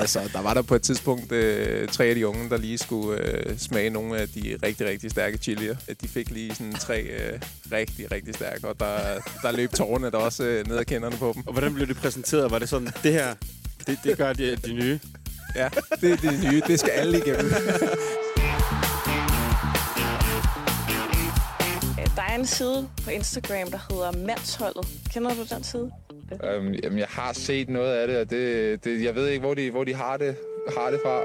altså, der var der på et tidspunkt øh, tre af de unge, der lige skulle øh, smage nogle af de rigtig, rigtig stærke chilier. De fik lige sådan tre øh, rigtig, rigtig stærke, og der, der løb tårerne der også øh, ned ad kenderne på dem. Og hvordan blev det præsenteret? Var det sådan, det her, det, det gør de, de nye? Ja, det er det nye. Det skal alle igennem. Der er en side på Instagram, der hedder Mandsholdet. Kender du den side? Øhm, jamen, jeg har set noget af det, og det, det, jeg ved ikke, hvor de, hvor de har, det, har det fra.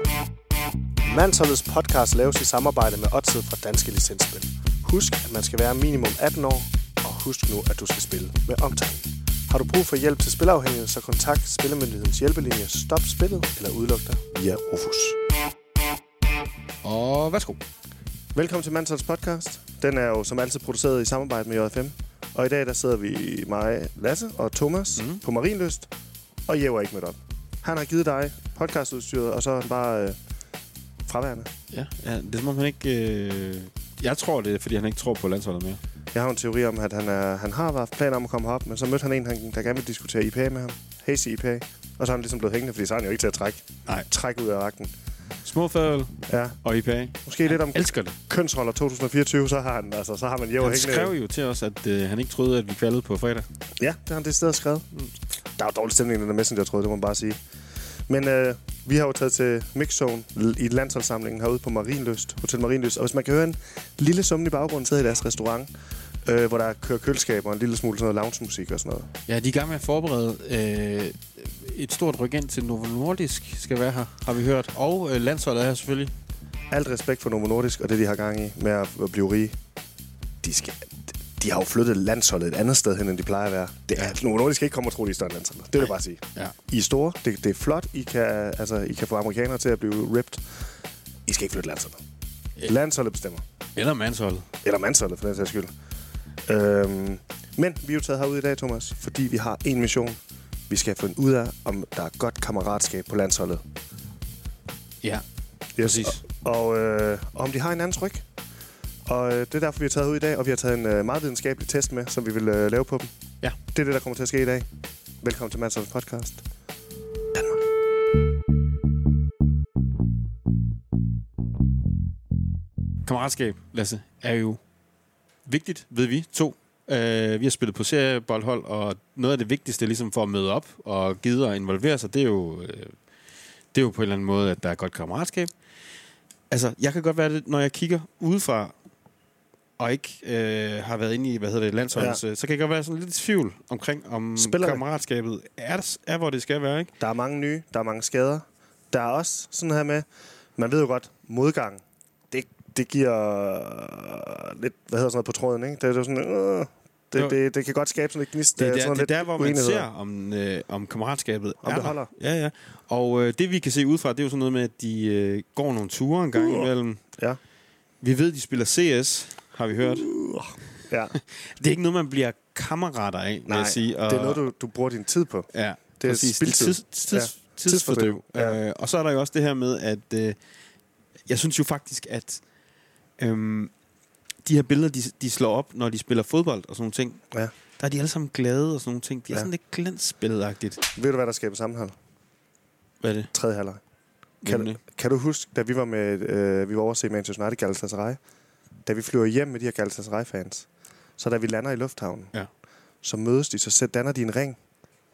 Mandsholdets podcast laves i samarbejde med Odset fra Danske Licensspil. Husk, at man skal være minimum 18 år, og husk nu, at du skal spille med omtanke. Har du brug for hjælp til spilafhængighed, så kontakt Spillemyndighedens hjælpelinje Stop Spillet eller udluk dig via Rufus. Og værsgo. Velkommen til Mansholds podcast. Den er jo som altid produceret i samarbejde med JFM. Og i dag der sidder vi mig, Lasse og Thomas mm. på Marienlyst. Og Jev er ikke mødt op. Han har givet dig podcastudstyret, og så er han bare øh, fraværende. Ja, ja, det er som om han ikke... Øh... Jeg tror, det er, fordi han ikke tror på landsholdet mere. Jeg har en teori om, at han, er, han har været planer om at komme herop, men så mødte han en, han- der gerne vil diskutere IPA med ham. Hazy IPA. Og så er han ligesom blevet hængende, fordi så er han jo ikke til at trække, Nej. trække ud af vagten. Små fadøl Ja, og IPA. måske lidt om elsker det. kønsroller 2024, så har han, altså, så har man Jev Han skrev jo til os, at øh, han ikke troede, at vi kvalede på fredag. Ja, det har han det sted skrevet. Der er jo dårlig stemning i den der messenger, tror jeg, det må man bare sige. Men øh, vi har jo taget til Mixzone i landsholdssamlingen herude på Marienlyst, Hotel Marienlyst. Og hvis man kan høre en lille summen i baggrunden, sidder i deres restaurant, øh, hvor der kører køleskab og en lille smule sådan noget lounge-musik og sådan noget. Ja, de er i gang med at forberede øh, et stort ind til Novo Nordisk skal være her, har vi hørt. Og øh, landsholdet er her selvfølgelig. Alt respekt for Novo Nordisk og det, de har gang i med at, blive rige. De, skal, de har jo flyttet landsholdet et andet sted hen, end de plejer at være. Det er, Novo Nordisk ikke komme og tro, de er større landsholdet. Det vil jeg bare sige. Ja. I er store. Det, det er flot. I kan, altså, I kan få amerikanere til at blive ripped. I skal ikke flytte landsholdet. Landsholdet bestemmer. Eller mandsholdet. Eller mandsholdet, for den sags skyld. Øhm, men vi er jo taget herud i dag, Thomas, fordi vi har en mission. Vi skal finde ud af, om der er godt kammeratskab på landsholdet. Ja, Yes. præcis. Og, og, øh, og om de har en andens ryg. Og øh, det er derfor, vi har taget ud i dag, og vi har taget en øh, meget videnskabelig test med, som vi vil øh, lave på dem. Ja. Det er det, der kommer til at ske i dag. Velkommen til Madsholds podcast. Danmark. Kammeratskab, Lasse, er jo vigtigt, ved vi to. Uh, vi har spillet på serieboldhold, og noget af det vigtigste ligesom for at møde op og gide at involvere sig, det er jo, uh, det er jo på en eller anden måde, at der er godt kammeratskab. Altså, jeg kan godt være det, når jeg kigger udefra, og ikke øh, har været inde i, hvad hedder det, landsholdet, ja. så kan jeg godt være sådan lidt i tvivl omkring, om Spillerne. kammeratskabet er, er, hvor det skal være, ikke? Der er mange nye, der er mange skader. Der er også sådan her med, man ved jo godt, modgang, det, det giver lidt, hvad hedder sådan noget på tråden, ikke? Det er jo sådan, øh, det, det, det kan godt skabe sådan lidt gnist. Det er øh, der, sådan det er lidt der hvor man uenigheder. ser, om, øh, om kammeratskabet Om er det der. holder. Ja, ja. Og øh, det vi kan se udefra, det er jo sådan noget med, at de øh, går nogle ture en gang Uh. imellem. Ja. Vi ved, de spiller CS, har vi hørt. Ja, Det er ikke noget, man bliver kammerater af, vil nej, jeg sige. Og, det er noget, du, du bruger din tid på. Ja, det er præcis. spildtid. Tids, tids, Ja. ja. Tidsfordriv. Ja. Øh, og så er der jo også det her med, at øh, jeg synes jo faktisk, at øhm, de her billeder, de, de slår op, når de spiller fodbold og sådan nogle ting, Ja. der er de alle sammen glade og sådan nogle ting. De er Ja. sådan lidt glansbilledagtigt. Ved du, hvad der skaber sammenhold? Hvad er det? Tredje halvleg. Kan, kan du huske, da vi var med, øh, vi var over at se Manchester United Galatasaray, da vi flyver hjem med de her Galatasaray-fans, så da vi lander i lufthavnen, Ja. så mødes de, så danner de en ring,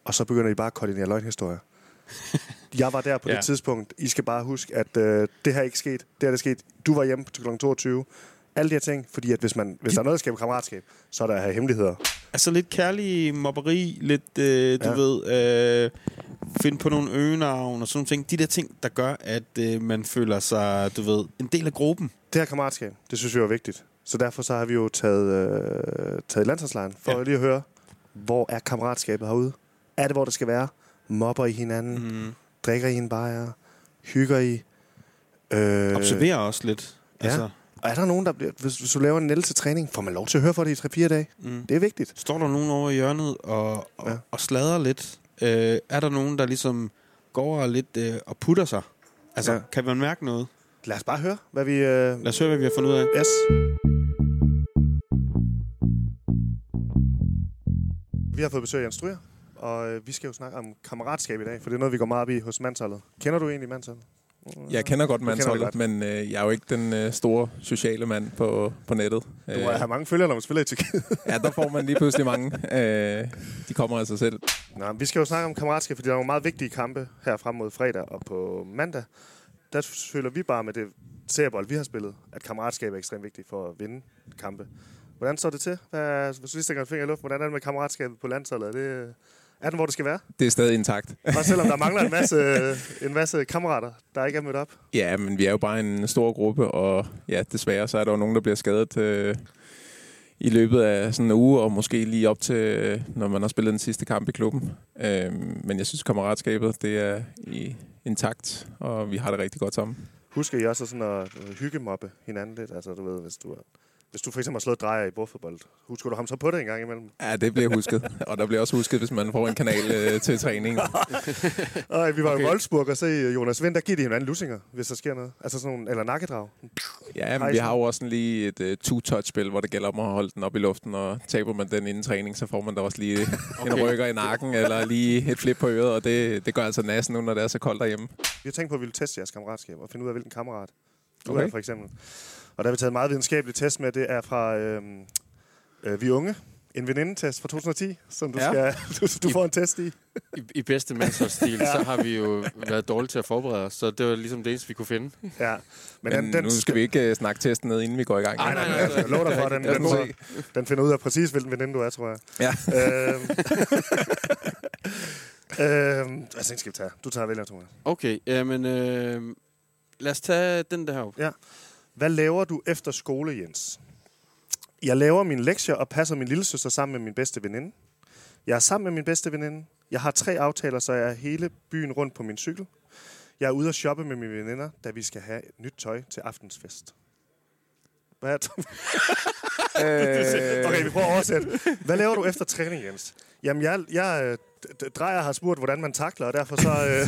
og så begynder de bare at koordinere løgnhistorier. Jeg var der på ja. Det tidspunkt. I skal bare huske, at øh, det her ikke sket. Det her er sket. Du var hjemme til kl. 22. Alle de her ting, fordi at hvis, man, hvis der er noget, der skaber kammeratskab, så er der her hemmeligheder. Altså lidt kærlig mobberi, lidt, øh, du Ja. ved, øh, finde på nogle øgenavn og sådan nogle ting. De der ting, der gør, at øh, man føler sig, du ved, en del af gruppen. Det her kammeratskab, det synes vi var vigtigt. Så derfor så har vi jo taget, øh, taget landsholdslejren for ja. Lige at høre, hvor er kammeratskabet herude? Er det, hvor det skal være? Mobber I hinanden? Mm. Drikker I en bajer? Hygger I? Øh, Observerer også lidt. ja. Altså, Og er der nogen, der bliver... Hvis, hvis du laver en til træning, får man lov til at høre for det i 3-4 dage? mm. Det er vigtigt. Står der nogen over i hjørnet og, og, Ja. og sladrer lidt? Øh, er der nogen, der ligesom går og lidt øh, og putter sig? Altså, Ja. ja. kan man mærke noget? Lad os bare høre, hvad vi... Øh... Lad os høre, hvad vi har fundet ud af. Yes. Vi har fået besøg af Jens Stryger. Og øh, vi skal jo snakke om kammeratskab i dag, for det er noget, vi går meget op i hos mandsholdet. Kender du egentlig mandsholdet? Jeg kender godt mandsholdet, men øh, jeg er jo ikke den øh, store sociale mand på, på nettet. Du må have mange følgere, når man spiller i Tyrkiet. ja, der får man lige pludselig mange. Øh, de kommer af sig selv. Nå, vi skal jo snakke om kammeratskab, fordi der er nogle meget vigtige kampe her frem mod fredag og på mandag. Der føler vi bare med det seriebold, vi har spillet, at kammeratskab er ekstremt vigtigt for at vinde kampe. Hvordan står det til? Hvad, hvis du lige stikker en finger i luften, hvordan er det med kammeratskabet på landsholdet? Er, det, er den, hvor det skal være? Det er stadig intakt. Også selvom der mangler en masse, en masse kammerater, der ikke er mødt op. Ja, men vi er jo bare en stor gruppe, og ja, desværre så er der jo nogen, der bliver skadet øh, i løbet af sådan en uge, og måske lige op til, øh, når man har spillet den sidste kamp i klubben. Øh, men jeg synes, kammeratskabet, det er i intakt, og vi har det rigtig godt sammen. Husker I også sådan at øh, hyggemobbe hinanden lidt? Altså, du ved, hvis du, hvis du for eksempel har slået drejer i bordfodbold, husker du ham så på det en gang imellem? Ja, det bliver husket. Og der bliver også husket, hvis man får en kanal øh, til træning. Ej, vi var okay. I Wolfsburg og se Jonas Vind, der giver de hinanden lussinger, hvis der sker noget. Altså sådan nogle, eller nakkedrag. Ja, men vi har jo også sådan lige et uh, two-touch-spil, hvor det gælder om at holde den op i luften, og taber man den inden træning, så får man da også lige okay. en rykker i nakken, eller lige et flip på øret, og det, det gør altså næsten nu, når det er så koldt derhjemme. Vi har tænkt på, at vi vil teste jeres kammeratskab og finde ud af, hvilken kammerat du Okay. er, for eksempel. Og der har vi taget en meget videnskabelig test med. Det er fra øhm, øh, Vi Unge. En venindetest fra 2010, som du, Ja. ja. skal, du, du får en test i. I, I bedste mandsholdsstil, ja. så har vi jo været dårlige til at forberede os, så det var ligesom det eneste, vi kunne finde. Ja. Men, men den, nu skal vi ikke uh, snakke testen ned, inden vi går i gang. Nej, nej, nej. Jeg lover dig for, den, den, den, den finder ud af præcis, hvilken veninde du er, tror jeg. Ja. Øhm, øhm, hvad skal vi tage? Du tager vælger, Thomas. Okay, jamen, øh, lad os tage den der op. Hvad laver du efter skole, Jens? Jeg laver mine lektier og passer min lille søster sammen med min bedste veninde. Jeg er sammen med min bedste veninde. Jeg har tre aftaler, så jeg er hele byen rundt på min cykel. Jeg er ude at shoppe med mine veninder, da vi skal have nyt tøj til aftensfest. Hvad er det? Okay, vi prøver at oversætte. Hvad laver du efter træning, Jens? Jamen, jeg, jeg øh, drejer har spurgt, hvordan man takler, og derfor så, øh,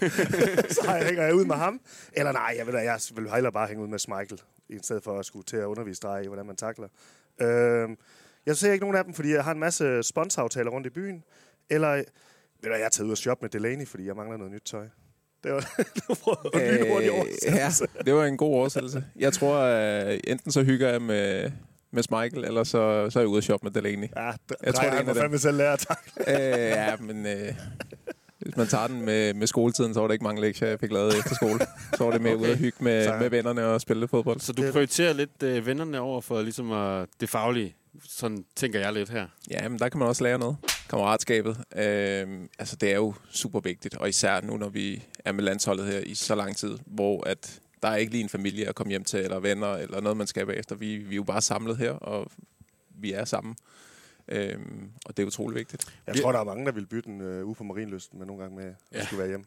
så hænger jeg ud med ham. Eller nej, jeg vil, da- jeg vil hellere bare hænge ud med Michael, i stedet for at skulle til at undervise dig i, hvordan man takler. Øh, jeg ser ikke nogen af dem, fordi jeg har en masse sponsoraftaler rundt i byen. Eller, ved du, jeg er taget ud og shoppe med Delaney, fordi jeg mangler noget nyt tøj. Det var, det var hurtigt Øh, ja, det var en god oversættelse. Jeg tror, at enten så hygger jeg med, med Michael, eller så, så er jeg ude at shoppe med Delaney. Ja, Jeg jeg tror, det er en af fandme selv lære at takle. øh, ja, men øh, hvis man tager den med, med skoletiden, så var der ikke mange lektier, jeg fik lavet efter skole. Så var det med okay. Ude at hygge med, Så- med vennerne og spille lidt fodbold. Så du prioriterer lidt øh, vennerne over for ligesom øh, det faglige. Sådan tænker jeg lidt her. Ja, men der kan man også lære noget. Kammeratskabet. Øh, altså, det er jo super vigtigt, og især nu, når vi er med landsholdet her i så lang tid, hvor at der er ikke lige en familie at komme hjem til, eller venner, eller noget, man skal bagefter. Vi, vi er jo bare samlet her, og vi er sammen. Øhm, og det er utrolig vigtigt. Jeg tror, der er mange, der vil bytte en øh, uge på Marienlysten, men nogle gange med, at Ja. ja. skulle være hjemme.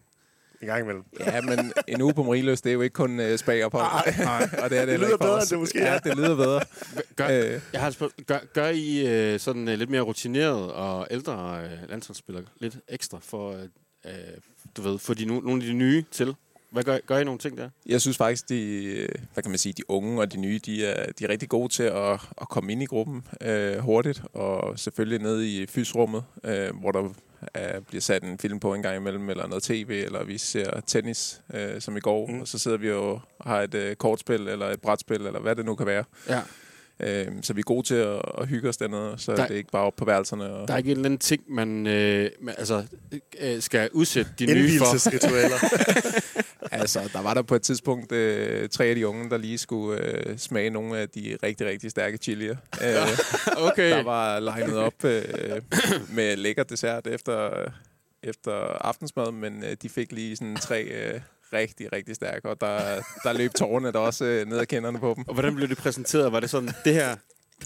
En gang imellem. Ja, men en uge på Mariløs, det er jo ikke kun uh, spagophold. og det er det, heller lyder bedre, end det måske ja, er. det lyder bedre. Gør, Øh, jeg har spørgsmål. gør, gør I øh, sådan øh, lidt mere rutineret og ældre øh, landsholdsspillere lidt ekstra for, øh, øh, du ved, for de, no, nogle af de nye til? Hvad gør, gør I nogle ting der? Jeg synes faktisk, de, hvad kan man sige, de unge og de nye, de er, de er rigtig gode til at, at komme ind i gruppen øh, hurtigt, og selvfølgelig ned i fysrummet, øh, hvor der er, bliver sat en film på en gang imellem, eller noget tv, eller vi ser tennis, øh, som i går, Mm. og så sidder vi og har et øh, kortspil, eller et brætspil, eller hvad det nu kan være. Ja. Øh, så vi er gode til at, at hygge os dernede, så Der- det er ikke bare op på værelserne. Og, Der er ikke en eller anden ting, man, øh, altså, øh, skal udsætte de nye for. Indvielsesritualer. Altså, der var der på et tidspunkt øh, tre af de unge, der lige skulle øh, smage nogle af de rigtig, rigtig stærke chilier. Øh, Okay. der var legnet op øh, med lækker dessert efter, efter aftensmad, men øh, de fik lige sådan tre øh, rigtig, rigtig stærke, og der, der løb tårerne der også øh, ned ad kinderne på dem. Og hvordan blev det præsenteret? Var det sådan, det her,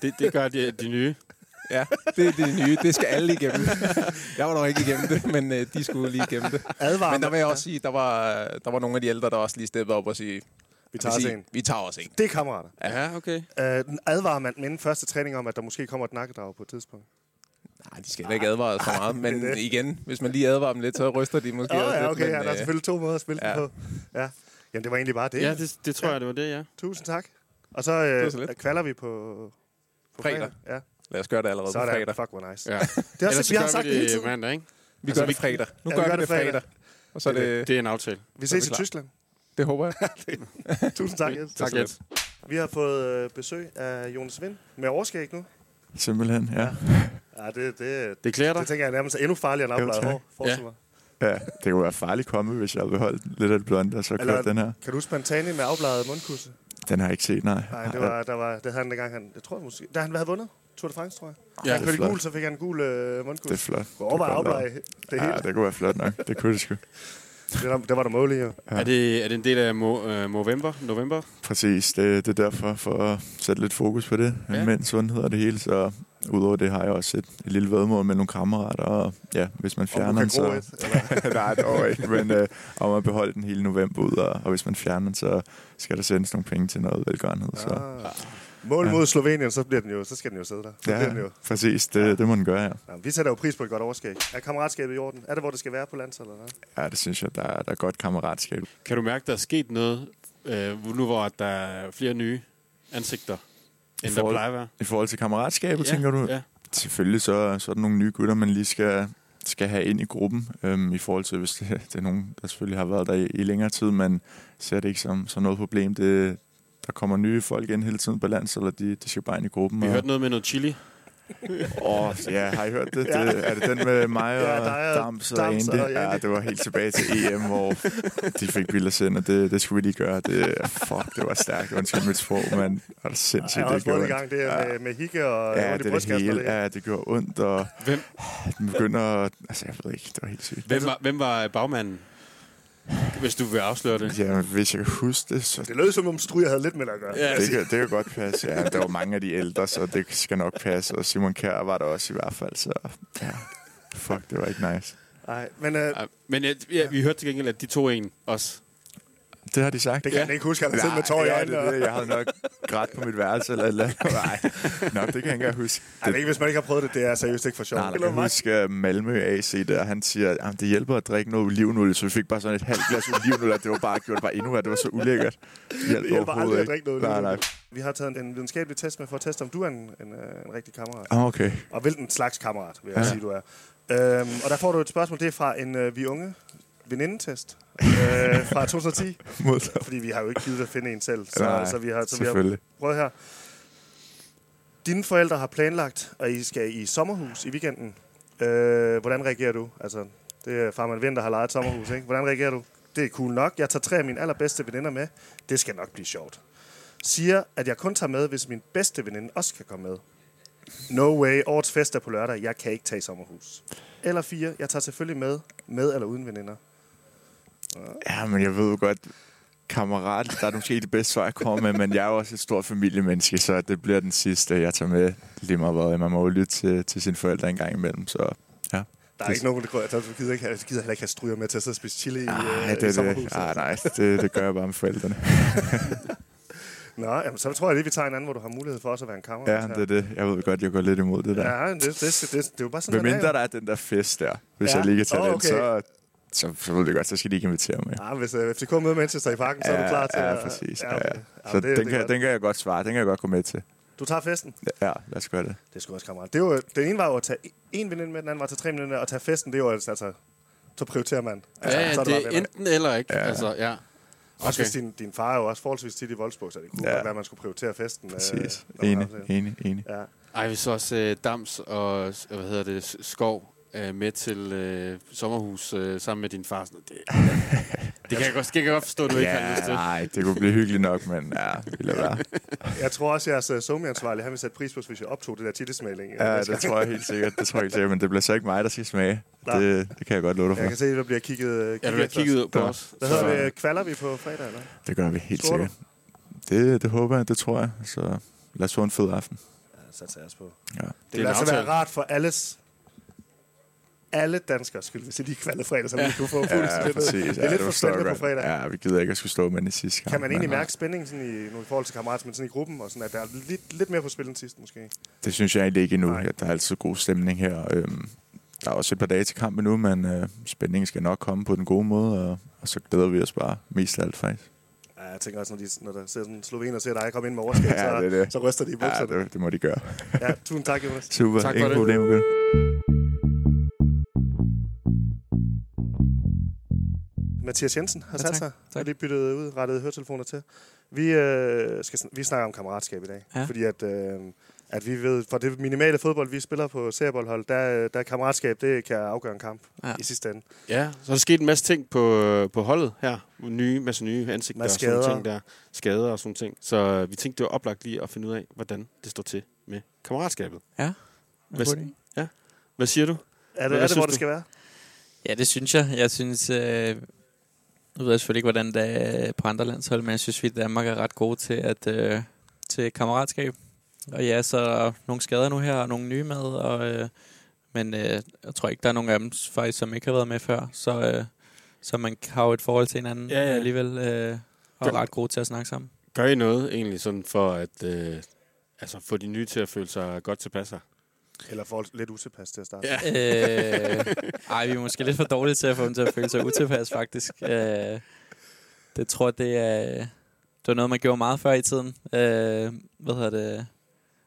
det, det gør de, de nye? Ja, det er det nye. Det skal alle igennem. Jeg var nok ikke igennem det, men øh, de skulle lige igennem det. Advar. Men der vil jeg også sige, der var, der var nogle af de ældre, der også lige steppede op og sige, Vi tager os sige, en. vi tager os en. Det er kammerater. Ja, okay. Øh, advarer man inden første træning om, at der måske kommer et nakkedrag på et tidspunkt? Nej, de skal heller ikke advare for meget, men det det. igen, hvis man lige advarer dem lidt, så ryster de måske Åh, også ja, lidt. okay. men, Ja, der er øh, selvfølgelig to måder at spille ja. ja. på. Ja. Jamen, det var egentlig bare det. Ja, det, det tror jeg, det var det, ja. Tusind tak. Og så øh, så kvalder vi på, på Fredag. Ja. Lad os gøre det allerede på Sådan. fredag. Fuck, hvor nice. Ja. Det er Ellers også, så vi har sagt vi det hele det tiden. mandag, ikke? Vi Altså, gør vi- det fredag. Nu Ja, gør vi gør det det fredag. fredag. Og så er det... Det er en aftale. Vi ses i. Tyskland. Det håber jeg. Tusind tak, Jens. Tak, Jens. Vi har fået øh, besøg af Jonas Vind med overskæg nu. Simpelthen, ja. Ja, det, det, Det klæder dig. det tænker jeg nærmest er endnu farligere end tak. hår. Mig. ja. Det kunne være farligt komme, hvis jeg havde beholdt lidt af det blonde, og så Eller- kørt den her. Kan du huske Pantani med afbladet mundkusse? Den har jeg ikke set, nej. Nej, det var, der var, det havde han dengang, han, jeg tror måske, da han havde vundet Tour de France, tror jeg. Ja, Ja, han er kørte gul, så fik han en gul øh, Det er flot. Gå over at Det er hele. Ja, det kunne være flot nok. Det kunne det sgu. Det, der, det var der mål i, jo. Ja. Er det, er det en del af mo, øh, Movember? November? Præcis, det, det er derfor, for at sætte lidt fokus på det. Ja. Ja. Mænd sundhed og det hele, så udover det har jeg også et, et lille vedmål med nogle kammerater, og ja, hvis man fjerner du den, så... et. Eller, Nej, dog ikke, men øh, om at beholde den hele november ud, og, og hvis man fjerner den, så skal der sendes nogle penge til noget velgørenhed. Så. Mål Ja. mod Slovenien, så, bliver den jo, så skal den jo sidde der. Så bliver den jo. præcis, det, det må den gøre, ja. Ja, vi sætter jo pris på et godt overskæg. Er kammeratskabet i orden? Er det, hvor det skal være på landsholdet? Eller? hvad? Ja, det synes jeg, der er, der er godt kammeratskab. Kan du mærke, der er sket noget, øh, nu hvor der er flere nye ansigter, end der forhold- plejer at være? I forhold til kammeratskabet, ja, tænker du? Ja. Selvfølgelig så, så er der nogle nye gutter, man lige skal, skal have ind i gruppen, øhm, i forhold til, hvis det, det er nogen, der selvfølgelig har været der i, i længere tid, men ser det ikke som, som noget problem. Det, der kommer nye folk ind hele tiden på landsholdet, de, de skal bare ind i gruppen. Vi og, hørte noget med noget chili. Åh, ja, har I hørt det? Ja. det? Er det den med mig og Ja, ja, Dams og Andy? Ja, det var helt tilbage til EM, hvor de fik billeder sendt, og det, det skulle vi lige gøre. Det, fuck, det var stærkt. Undskyld mit sprog, men det var sindssygt, Jeg har også det gang, det er Ja. med, med hikke og Ja, det er det hele. Ja, det gjorde ondt, og Hvem, den begynder at... Altså, jeg ved ikke, det var helt sygt. hvem, var, hvem var bagmanden? Hvis du vil afsløre det. Ja, hvis jeg kan huske det, så... Det lød som om Stryger havde lidt med at gøre. Ja. Det kan, det kan godt passe, ja. Der var mange af de ældre, så det skal nok passe. Og Simon Kjær var der også i hvert fald, så ja. Fuck, det var ikke nice. Nej, men øh, Ja, Men ja, ja, vi hørte til gengæld, at de to en også. Det har de sagt. det kan han ikke huske, han har siddet med tår i ja, øjnene. det, og- det, jeg havde nok grædt på mit værelse eller eller andet. Nej, Nå, det kan jeg ikke huske. Ej, det er ikke, hvis man ikke har prøvet det, det er seriøst ikke for sjovt. Nej, jeg kan huske at Malmø AC der, han siger, at det hjælper at drikke noget olivenolie, så vi fik bare sådan et halvt glas olivenolie, og det var bare gjort det bare endnu værre. Det var så ulækkert. Det Det hjælper aldrig at drikke noget Nej, nej. Vi har taget en videnskabelig test med for at teste, om du er en, en, øh, en rigtig kammerat. Ah, okay. Og hvilken slags kammerat, vil jeg Ja. sige, du er. Øhm, og der får du et spørgsmål, det er fra en øh, Vi Unge venindetest øh, fra 2010. Mod Fordi vi har jo ikke givet at finde en selv. Så, Nej, så, vi har, så vi har prøvet her. Dine forældre har planlagt, at I skal i sommerhus i weekenden. Øh, hvordan reagerer du? Altså, det er farmand Vind, der har lejet et sommerhus, ikke? Hvordan reagerer du? Det er cool nok. Jeg tager tre af mine allerbedste veninder med. Det skal nok blive sjovt. Siger, at jeg kun tager med, hvis min bedste veninde også kan komme med. No way. Årets fest er på lørdag. Jeg kan ikke tage i sommerhus. Eller fire. Jeg tager selvfølgelig med, med eller uden veninder. Ja, men jeg ved jo godt, kammerat, der er måske ikke det bedste svar, jeg kommer med, men jeg er jo også et stort familiemenneske, så det bliver den sidste, jeg tager med lige meget hvad. Man må jo lytte til, til sine forældre en gang imellem, så ja. Der er Det- ikke nogen, der altså, du gider, ikke, du gider heller ikke have stryger med til at sidde og spise chili i, Ej, øh, det, i det, sommerhuset. ah, nej, det, det gør jeg bare med forældrene. Nå, jamen, så tror jeg lige, vi tager en anden, hvor du har mulighed for også at være en kammerat. Ja, her. det er det. Jeg ved godt, jeg går lidt imod det der. Ja, det, det, det, det, det, er jo bare sådan, Hvem mindre er. der er den der fest der, hvis Ja. jeg lige kan tage den, okay. så, så, så ved jeg godt, så skal de ikke invitere mig. Ja, hvis uh, FCK møder Manchester i parken, så er du klar til ja, at... præcis. Ja, Ja, okay. ja. Ja, Så det, den, det er kan, godt. den kan jeg godt svare. Den kan jeg godt gå med til. Du tager festen? Ja, lad os gøre det. Det er sgu også kammerat. Det er jo, den ene var jo at tage en veninde med, den anden var at tage tre veninder og tage festen, det er jo altså, altså så prioriterer man. Altså, Ja, ja, så det bare er enten eller ikke. Ja. Altså, ja. Også Okay. hvis din, din far er jo også forholdsvis tit i Wolfsburg, så det kunne Ja. godt være, at man skulle prioritere festen. øh, Præcis. man Enig, det. enig, enig. Ja. Ej, vi så også øh, Dams og hvad hedder det, Skov øh, med til øh, sommerhus øh, sammen med din far. Sådan, Det, det kan jeg godt, det kan jeg godt forstå, at du ikke har lyst Ja, til. nej, det kunne blive hyggeligt nok, men ja, vi lader være. Jeg tror også, at jeres uh, somi-ansvarlige, han vil sætte pris på, hvis jeg optog det der chilismaling. Ja, det tror jeg helt sikkert. Det tror jeg helt sikkert, men det bliver så ikke mig, der skal smage. Nej. Det, det kan jeg godt love dig Jeg for. kan se, at der bliver kigget, uh, kigget Ja, har os. kigget på Så- os. Hvad hedder det? Kvalder vi på fredag, eller? Det gør vi helt Tror du? sikkert. Det, det håber jeg, det tror jeg. Så lad os få en fed aften. Ja, så tager os på. Ja. Det, er vil altså være rart for alles alle danskere skyld, hvis de kvalde fredag, så vi kunne få puls. Ja, det, præcis. det Ja, er lidt for på fredag. Ja, vi gider ikke at skulle stå med den i sidste kamp. Kan man egentlig mærke spændingen sådan i, nu i forhold til kammerater, men sådan i gruppen, og sådan, at der er lidt, lidt mere på spil end sidst, måske? Det synes jeg egentlig ikke endnu. Nej. Der er altid god stemning her. Øhm, der er også et par dage til kampen nu, men øh, spændingen skal nok komme på den gode måde, og, og så glæder vi os bare mest af alt faktisk. Ja, jeg tænker også, når, de, når der ser sådan en slovener ser dig komme ind med overskæg, Ja, så, det det. så ryster de i Ja, bukserne. det, det må de gøre. Ja, tusind tak, Jonas. Super, Tak for ingen det. problem. Mathias Jensen har Ja, sat tak. sig. Tak. Og lige byttet ud, rettet høretelefoner til. Vi, øh, skal, vi snakker om kammeratskab i dag. Ja. Fordi at, øh, at vi ved, for det minimale fodbold, vi spiller på serieboldhold, der, der er kammeratskab, det kan afgøre en kamp Ja. i sidste ende. Ja, så er der sket en masse ting på, på holdet her. Nye, masse nye ansigter Masse og sådan nogle skader. ting der. Skader og sådan ting. Så øh, vi tænkte, det var oplagt lige at finde ud af, hvordan det står til med kammeratskabet. Ja. Hvad, idé. hvad siger du? Er det, Hvad er det hvor du? det skal være? Ja, det synes jeg. Jeg synes... Øh, nu ved jeg selvfølgelig ikke, hvordan det er på andre landshold, men jeg synes, vi i Danmark er ret gode til, at, øh, til kammeratskab. Og ja, så er der nogle skader nu her, og nogle nye med, og, øh, men øh, jeg tror ikke, der er nogen af dem, faktisk, som ikke har været med før. Så, øh, så man har jo et forhold til hinanden Ja, ja. alligevel, øh, og er Gør- ret gode til at snakke sammen. Gør I noget egentlig sådan for at øh, altså, få de nye til at føle sig godt tilpas her? Eller for lidt utilpas til at starte. Ja. øh, ej, vi er måske lidt for dårlige til at få dem til at føle sig utilpas, faktisk. Øh, det tror jeg, det er, det var noget, man gjorde meget før i tiden. Øh, hvad hedder det?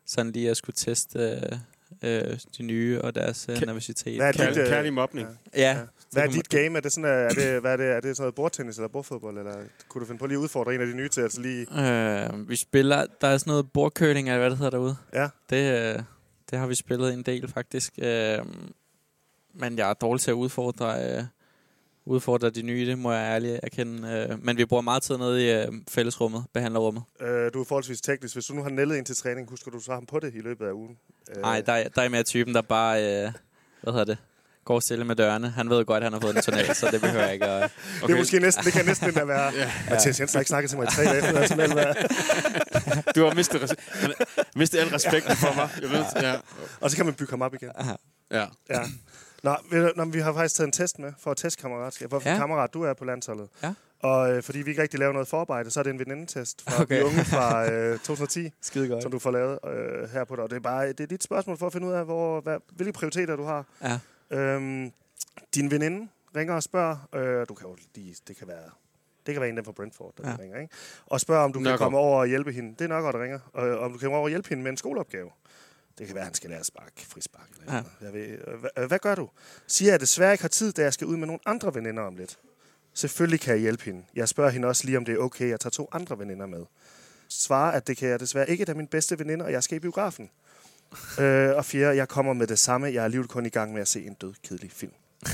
Sådan lige at skulle teste øh, øh, de nye og deres øh, nervøsitet. Hvad er dit, Kærlig, øh, kærlig mobning. Ja. Ja. Hvad er dit game? Er det, sådan, er det, hvad er det, er det sådan noget bordtennis eller bordfodbold? Eller kunne du finde på lige at udfordre en af de nye til at lige... Øh, vi spiller, der er sådan noget bordkøling, eller hvad det hedder derude. Ja. Det, øh, det har vi spillet en del, faktisk. Øh, men jeg er dårlig til at udfordre, øh, udfordre de nye, det må jeg ærligt erkende. Øh, men vi bruger meget tid nede i øh, fællesrummet, behandlerrummet. Øh, du er forholdsvis teknisk. Hvis du nu har nældet ind til træning, husker du så ham på det i løbet af ugen? Øh, Nej, der, er- der er mere typen, der bare, øh, hvad hedder det, går stille med dørene. Han ved godt, at han har fået en tunnel, så det behøver jeg ikke at... Okay. Det, er måske næsten, det kan næsten endda være... ja. Mathias Jensen har ikke snakket til mig i tre dage. Det er sådan, være. Du har mistet, res- mistet al respekten for mig. Jeg ved, ja. Og så kan man bygge ham op igen. ja. Ja. Nå, du- nå, vi har faktisk taget en test med for at teste kammeratskab. Hvorfor ja. Kammerat du er på landsholdet. Ja. Og øh, fordi vi ikke rigtig laver noget forarbejde, så er det en venindetest fra. Okay. de unge fra øh, 2010, Skide godt. som du får lavet øh, her på dig. Og det er bare det er dit spørgsmål for at finde ud af, hvor, hvad, hvilke prioriteter du har. Ja. Øhm, din veninde ringer og spørger, øh, du kan jo lige, det kan være, det kan være en af dem fra Brentford, der ja. Ringer, ikke? Og spørger, om du kan Nørgaard. komme over og hjælpe hende. Det er nok, der ringer. Og, om du kan komme over og hjælpe hende med en skoleopgave. Det kan være, at han skal lære at sparke, frispark. Eller Ja. jeg ved, øh, hvad, hvad gør du? Siger, at jeg desværre ikke har tid, da jeg skal ud med nogle andre veninder om lidt. Selvfølgelig kan jeg hjælpe hende. Jeg spørger hende også lige, om det er okay, at jeg tager to andre veninder med. Svarer, at det kan jeg desværre ikke, da min bedste veninde, og jeg skal i biografen. øh, og fjerde, jeg kommer med det samme. Jeg er alligevel kun i gang med at se en død, kedelig film.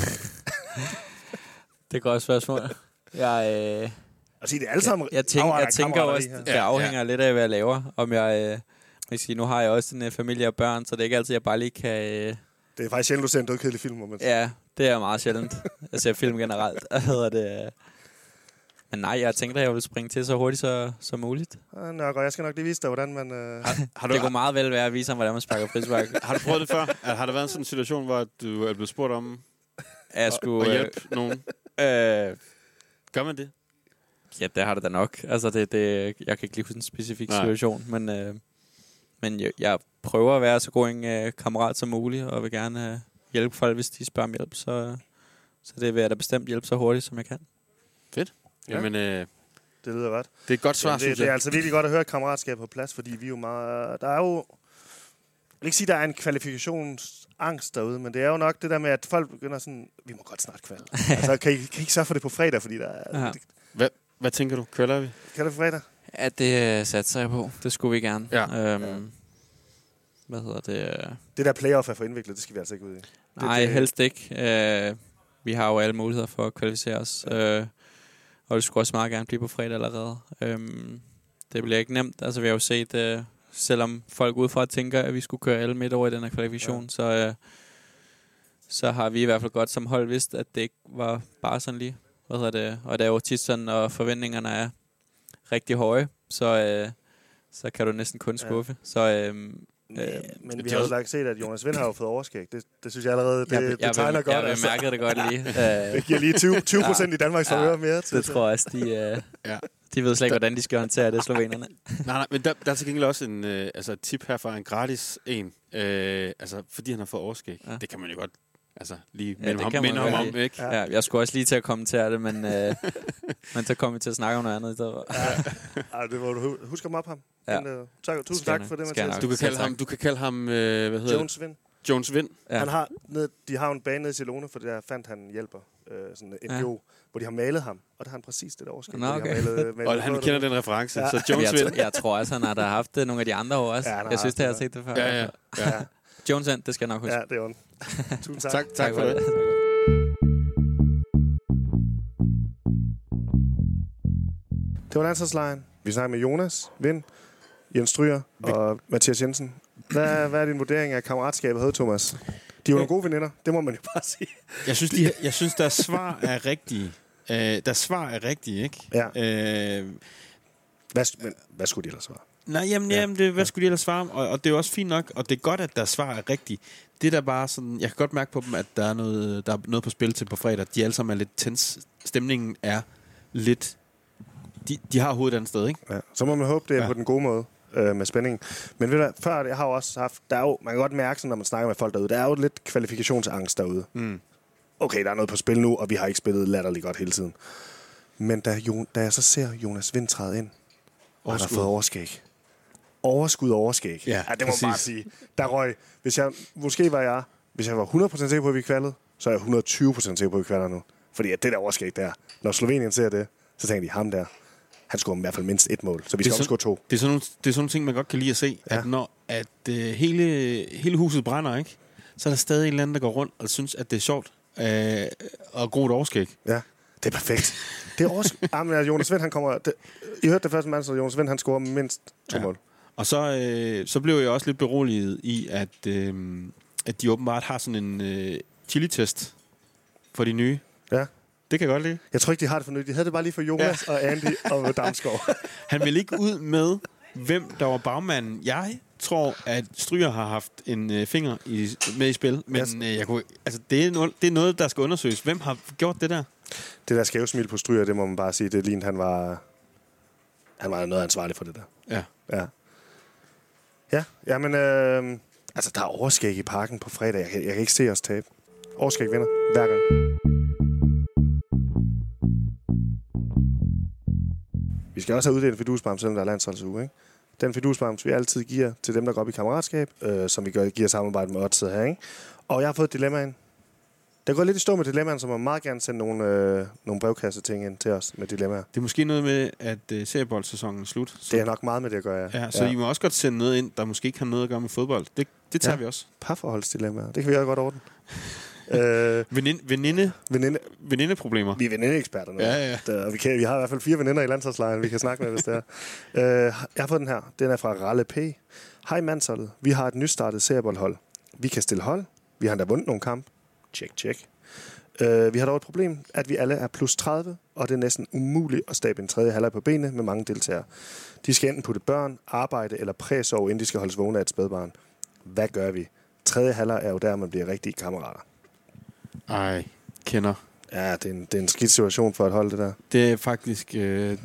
Det er et godt spørgsmål. Jeg, øh, Altså, det er alle sammen jeg, tænk, afretter jeg tænker også, det afhænger lidt af, hvad jeg laver. Om jeg, øh, kan sige, nu har jeg også en øh, familie og børn, så det er ikke altid, jeg bare lige kan... Øh, Det er faktisk sjældent, du ser en død, kedelig film, må man sige. ja, det er meget sjældent. Jeg ser film generelt. Hvad hedder det? Øh. Men nej, jeg tænkte, at jeg vil springe til så hurtigt så, som muligt. Ah, Nørgaard, jeg skal nok lige vise dig, hvordan man... Øh... Har, du, Det kunne meget vel være at vise ham, hvordan man sparker frispark. har du prøvet det før? Er- Har der været en sådan situation, hvor du er blevet spurgt om At jeg at skulle... hjælpe nogen? Øh, Gør man det? ja, det har det da nok. Altså, det, det, jeg kan ikke lige huske en specifik Nej. situation, men, øh, men jeg, jeg prøver at være så god en øh, kammerat som muligt, og vil gerne øh, hjælpe folk, hvis de spørger om hjælp. Så, så det vil jeg da bestemt hjælpe så hurtigt, som jeg kan. Ja. Jamen, øh, Det lyder ret. det er et godt svar, Jamen, det, synes det er jeg. altså virkelig godt at høre kammeratskab på plads, fordi vi er jo meget... Der er jo... Jeg vil ikke sige, at der er en kvalifikationsangst derude, men det er jo nok det der med, at folk begynder sådan, vi må godt snart kvalde. altså, kan I, kan I ikke sørge for det på fredag, fordi der er... Ja. Det, Hvad tænker du? Kvalder vi? kan det på fredag? Ja, det øh, satser jeg på. Det skulle vi gerne. Ja. Øhm, Ja. Hvad hedder det? øh, Det der playoff er for indviklet, det skal vi altså ikke ud i. Nej, det- helst ikke. Øh, vi har jo alle muligheder for at kvalificere os. Øh, og det skulle også meget gerne blive på fredag allerede. Øhm, det bliver ikke nemt. Altså, vi har jo set, øh, selvom folk udefra tænker, at vi skulle køre alle midt over i den her kvalifikation, ja. så, øh, så har vi i hvert fald godt som hold vidst, at det ikke var bare sådan lige. Hvad hedder det? Og det er jo tit sådan, og forventningerne er rigtig høje, så, øh, så kan du næsten kun Ja. skuffe. Så øh, Men, Øh, men vi har jo også- lagt set, at Jonas Vind har jo fået overskæg. Det, det synes jeg allerede, det, jeg, jeg, det tegner jeg, godt. jeg altså. bemærkede det godt lige. Det giver lige 20, 20 procent i Danmarks Ja, mere. Til Det tror jeg også, de, øh, Ja. ja. de ved slet ikke, hvordan de skal håndtere det, slovenerne. Nej, nej, men der, der er til gengæld også en, øh, altså et tip her fra en gratis en. Øh, altså, fordi han har fået overskæg. Ja. Ja. Det kan man jo godt Altså, lige Ja, minde det ham, minde ham om, ikke? Ja, jeg skulle også lige til at kommentere det, men, øh, men så kom vi til at snakke om noget andet i stedet. for. Ej, det var du hu- husk ham op ham. Ja. Men, uh, tak, tusind Skal tak for det, Mathias. Du kan kalde ham, du kan kalde ham øh, hvad hedder Jones Vind. det? Jones Vind. Ja. Han har, ned, de har jo en bane nede i Silone, for der fandt han hjælper, øh, sådan en Ja. NGO, hvor de har malet ham. Og der har han præcis det der overskrift. Nå, hvor de okay. har malet, malet Og han kender den reference, Ja. så Jones jeg, Vind. jeg tror også, han har da haft det nogle af de andre år også. Ja, jeg synes, det har det, set det før. Ja, ja. Ja, Jones End, det skal jeg nok huske. ja, det er ondt. Tusind tak. Tak, tak for det. Det var landsholdslejren. Vi snakker med Jonas Vind, Jens Stryger og Mathias Jensen. Hvad, hvad er din vurdering af kammeratskabet herude, Thomas? De er jo nogle gode veninder, det må man jo bare sige. Jeg synes, de, jeg synes deres svar er rigtige. Øh, deres svar er rigtige, ikke? Ja. Øh, Hvad, men, hvad skulle de ellers være? Nej, jamen, ja. jamen det, hvad skulle de ellers svare? Og, og det er jo også fint nok, og det er godt, at deres svar er rigtigt. Det der bare sådan, jeg kan godt mærke på dem, at der er noget, der er noget på spil til på fredag. De alle sammen er lidt tens. Stemningen er lidt... De, de har hovedet et andet sted, ikke? Ja. Så må man håbe, det er Ja. på den gode måde øh, med spændingen. Men ved du før det, jeg har jo også haft, der er jo, man kan godt mærke, sådan, når man snakker med folk derude, der er jo lidt kvalifikationsangst derude. Mm. Okay, der er noget på spil nu, og vi har ikke spillet latterligt godt hele tiden. Men da, jo, da jeg så ser Jonas Vind træde ind, han har fået overskæg. Overskud overskæg. Ja, ja det må man bare præcis. sige. Der røg, hvis jeg, måske var jeg, hvis jeg var 100% sikker på, at vi kvalede, så er jeg 120% sikker på, at vi kvalder nu. Fordi at det der overskæg der, når Slovenien ser det, så tænker de, ham der, han scorer i hvert fald mindst et mål. Så vi skal også score to. Det er sådan nogle, det er sådan nogle ting, man godt kan lide at se. Ja. At når at, øh, hele, hele huset brænder, ikke? så er der stadig en eller anden, der går rundt og synes, at det er sjovt øh, og gro et overskæg. Ja, det er perfekt. Det er også... Jamen, ja, Jonas Vind, han kommer... Det, I hørte det første mand, så Jonas Vind, han scorer mindst to Ja. mål. Og så, øh, så blev jeg også lidt beroliget i, at, øh, at de åbenbart har sådan en øh, chili-test for de nye. Ja. Det kan jeg godt lide. Jeg tror ikke, de har det for nyt. De havde det bare lige for Jonas ja. og Andy og Damsgaard. Han vil ikke ud med, hvem der var bagmanden. Jeg tror, at Stryger har haft en øh, finger i, med i spil, men Yes. øh, jeg kunne, altså, det, er noget, det er noget, der skal undersøges. Hvem har gjort det der? Det der skævsmil på stryger, det må man bare sige, det lignede, han var... Han var noget ansvarlig for det der. Ja. Ja. Ja, jamen... Øh, altså, der er overskæg i parken på fredag. Jeg kan, jeg kan ikke se os tabe. Overskæg vinder hver gang. Vi skal også have uddelt en fidusbams, selvom der er landsholdsuge, ikke? Den fidusbams, vi altid giver til dem, der går op i kammeratskab, øh, som vi gør, giver samarbejde med Odds her, ikke? Og jeg har fået et dilemma ind. Der går lidt i stå med dilemmaen, så man meget gerne sende nogle, øh, nogle brevkasse-ting ind til os med dilemmaer. Det er måske noget med, at øh, serieboldssæsonen er slut. Så, Det er nok meget med det at gøre, ja. ja, så ja. I må også godt sende noget ind, der måske ikke har noget at gøre med fodbold. Det, det tager ja. Vi også. Parforholdsdilemmaer. Det kan vi også godt ordne. øh, Veninde, veninde, veninde, venindeproblemer. vi er venindeeksperter nu. Ja, ja. Der, vi, kan, vi har i hvert fald fire veninder i landsholdslejren, vi kan snakke med, hvis det er. Øh, jeg har fået den her. Den er fra Ralle P. Hej mandsholdet. Vi har et nystartet serieboldhold. Vi kan stille hold. Vi har endda vundet nogle kamp. Tjek, tjek. Øh, vi har dog et problem, at vi alle er plus 30, og det er næsten umuligt at stabe en tredje halvleg på benene med mange deltagere. De skal enten putte børn, arbejde eller præsove, inden de skal holdes vågne af et spædbarn. Hvad gør vi? Tredje halvleg er jo der, man bliver rigtige kammerater. Ej, kender. Ja, det er en, det er en skidt situation for at holde det der. Det er faktisk øh,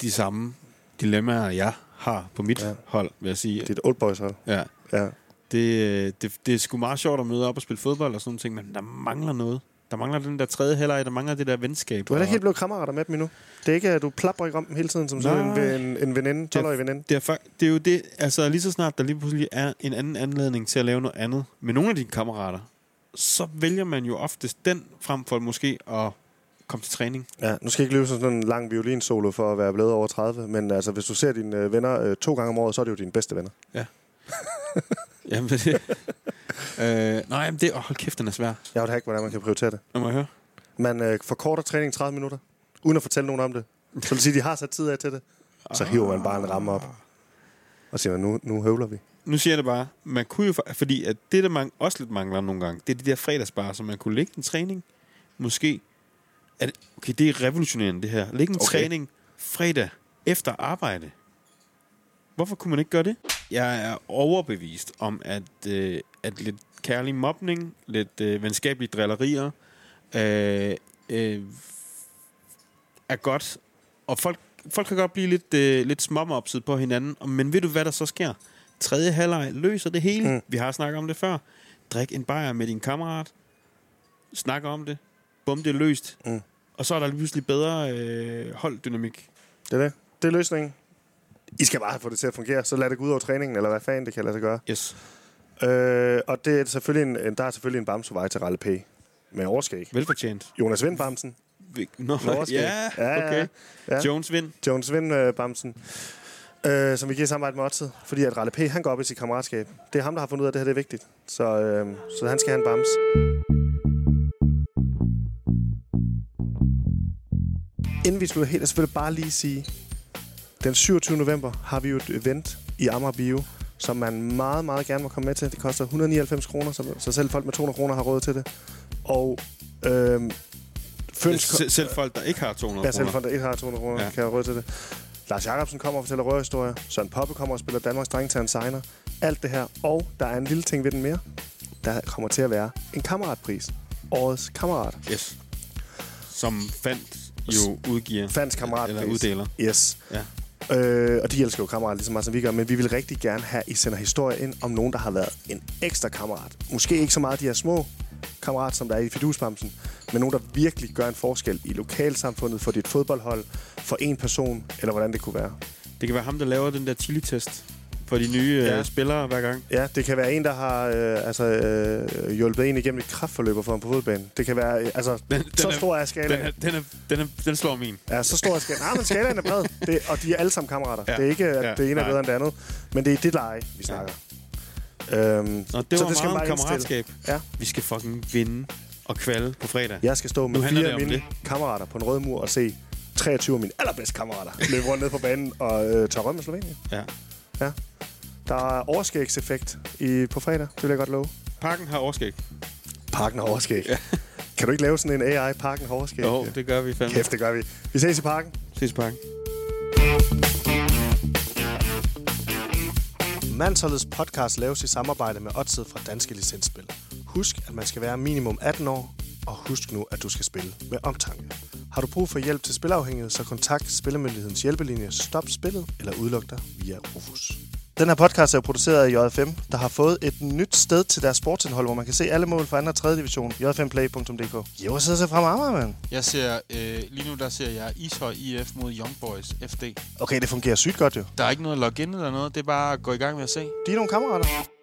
de samme dilemmaer, jeg har på mit ja. Hold, vil jeg sige. Det er et old boys hold. Ja. Ja. Det, øh, det, det er sgu meget sjovt at møde op og spille fodbold og sådan nogle ting, men der mangler noget. Der mangler den der tredje halvleg, der mangler det der venskab. Du er ikke helt blevet kammerater med dem endnu. Det er ikke, at du plapper ikke om dem hele tiden som sådan en, en, en veninde, 12-årig veninde. det er, det er jo det, altså lige så snart der lige pludselig er en anden anledning til at lave noget andet med nogle af dine kammerater, så vælger man jo oftest den frem for måske at komme til træning. Ja, nu skal jeg ikke løbe sådan en lang violinsolo for at være blevet over 30, men altså, hvis du ser dine øh, venner øh, to gange om året, så er det jo dine bedste venner. Jamen, det, øh, nej, men det, oh, hold kæft, den er svær. Jeg vil ikke, hvordan man kan prioritere det. Lad mig høre. Man øh, forkorter træning 30 minutter, uden at fortælle nogen om det. Så vil sige, de har sat tid af til det. Så hiver man bare en ramme op. Og siger, man, nu, nu høvler vi. Nu siger jeg det bare, man kunne jo, fordi at det, der man også lidt mangler nogle gange, det er de der fredagsbarer, så man kunne lægge en træning, måske, er det, okay, det er revolutionerende det her, lægge en. Okay. træning fredag efter arbejde. Hvorfor kunne man ikke gøre det? Jeg er overbevist om, at, øh, at lidt kærlig mobning, lidt øh, venskabelige drillerier, øh, øh, er godt, og folk, folk kan godt blive lidt, øh, lidt småmopset på hinanden, men ved du, hvad der så sker? Tredje halvleg løser det hele. Mm. Vi har snakket om det før. Drik en bajer med din kammerat. snakker om det. Bum, det er løst. Mm. Og så er der lige pludselig bedre øh, holddynamik. Det er det. Det er løsningen. I skal bare få det til at fungere, så lad det gå ud over træningen, eller hvad fanden det kan lade sig gøre. Yes. Øh, og det er selvfølgelig en, der er selvfølgelig en bamse på vej til Ralle P. Med overskæg. Velfortjent. Jonas Vind Bamsen. Nå, overskæg. ja, Ja, okay. ja. Jones vind. Jones Vind øh, Bamsen. Øh, som vi giver samarbejde med Otted. Fordi at Ralle P. han går op i sit kammeratskab. Det er ham, der har fundet ud af, at det her det er vigtigt. Så, øh, så han skal have en bams. Inden vi slutter helt, er selvfølgelig bare lige sige, den 27. november har vi jo et event i Amager Bio, som man meget, meget gerne må komme med til. Det koster 199 kroner, så, så selv folk med 200 kroner har råd til det. Og øh, Føns, Selv, selv folk, der ikke har 200 Ja, selv kroner. folk, der ikke har 200 kroner, Ja. kan have råd til det. Lars Jacobsen kommer og fortæller røverhistorier. Søren Poppe kommer og spiller Danmarks dreng til en signer. Alt det her. Og der er en lille ting ved den mere. Der kommer til at være en kammeratpris. Årets kammerat. Yes. Som fandt jo udgiver. Fans kammeratpris. Eller uddeler. Yes. Ja. Øh, og de elsker jo kammerater lige så meget, som vi gør. Men vi vil rigtig gerne have, at I sender historie ind om nogen, der har været en ekstra kammerat. Måske ikke så meget de her små kammerat, som der er i fidusbamsen, men nogen, der virkelig gør en forskel i lokalsamfundet for dit fodboldhold, for en person, eller hvordan det kunne være. Det kan være ham, der laver den der chili-test for de nye Ja. ja. spillere hver gang. Ja, det kan være en, der har øh, altså, øh, hjulpet en igennem et kraftforløb for ham på fodboldbanen. Det kan være, øh, altså, Den, så er, stor er den, skalaen. er, den, er, den, er, den slår min. Ja, så stor er skalaen. Nej, men skalaen er bred. Det, og de er alle sammen kammerater. Ja. Det er ikke, at Ja, det ene er bedre end det andet. Men det er det leje, vi snakker. Ja. Øhm, Nå, det så var det skal meget kammeratskab. Ja. Vi skal fucking vinde og kvalde på fredag. Jeg skal stå med fire det af mine kammerater på en rød mur og se 23 af mine allerbedste kammerater løbe rundt ned på banen og øh, tage rød med Slovenien. Ja. Ja. Der er overskægseffekt i, på fredag, det vil jeg godt love. Parken har overskæg. Parken har overskæg. Ja. Kan du ikke lave sådan en AI, Parken har overskæg? Jo, det gør vi fandme. Kæft, det gør vi. Vi ses i parken. Ses i parken. Mansholdets podcast laves i samarbejde med Odset fra Danske Licensspil. Husk, at man skal være minimum 18 år, og husk nu, at du skal spille med omtanke. Har du brug for hjælp til spilafhængighed, så kontakt Spillemyndighedens hjælpelinje Stop Spillet eller udluk dig via Rufus. Den her podcast er jo produceret af JFM, der har fået et nyt sted til deres sportsindhold, hvor man kan se alle mål fra 2. og 3. division. j5play.dk Jo, så ser frem Amager, mand. Jeg ser, øh, lige nu der ser jeg Ishøj IF mod Young Boys FD. Okay, det fungerer sygt godt jo. Der er ikke noget login eller noget, det er bare at gå i gang med at se. De er nogle kammerater.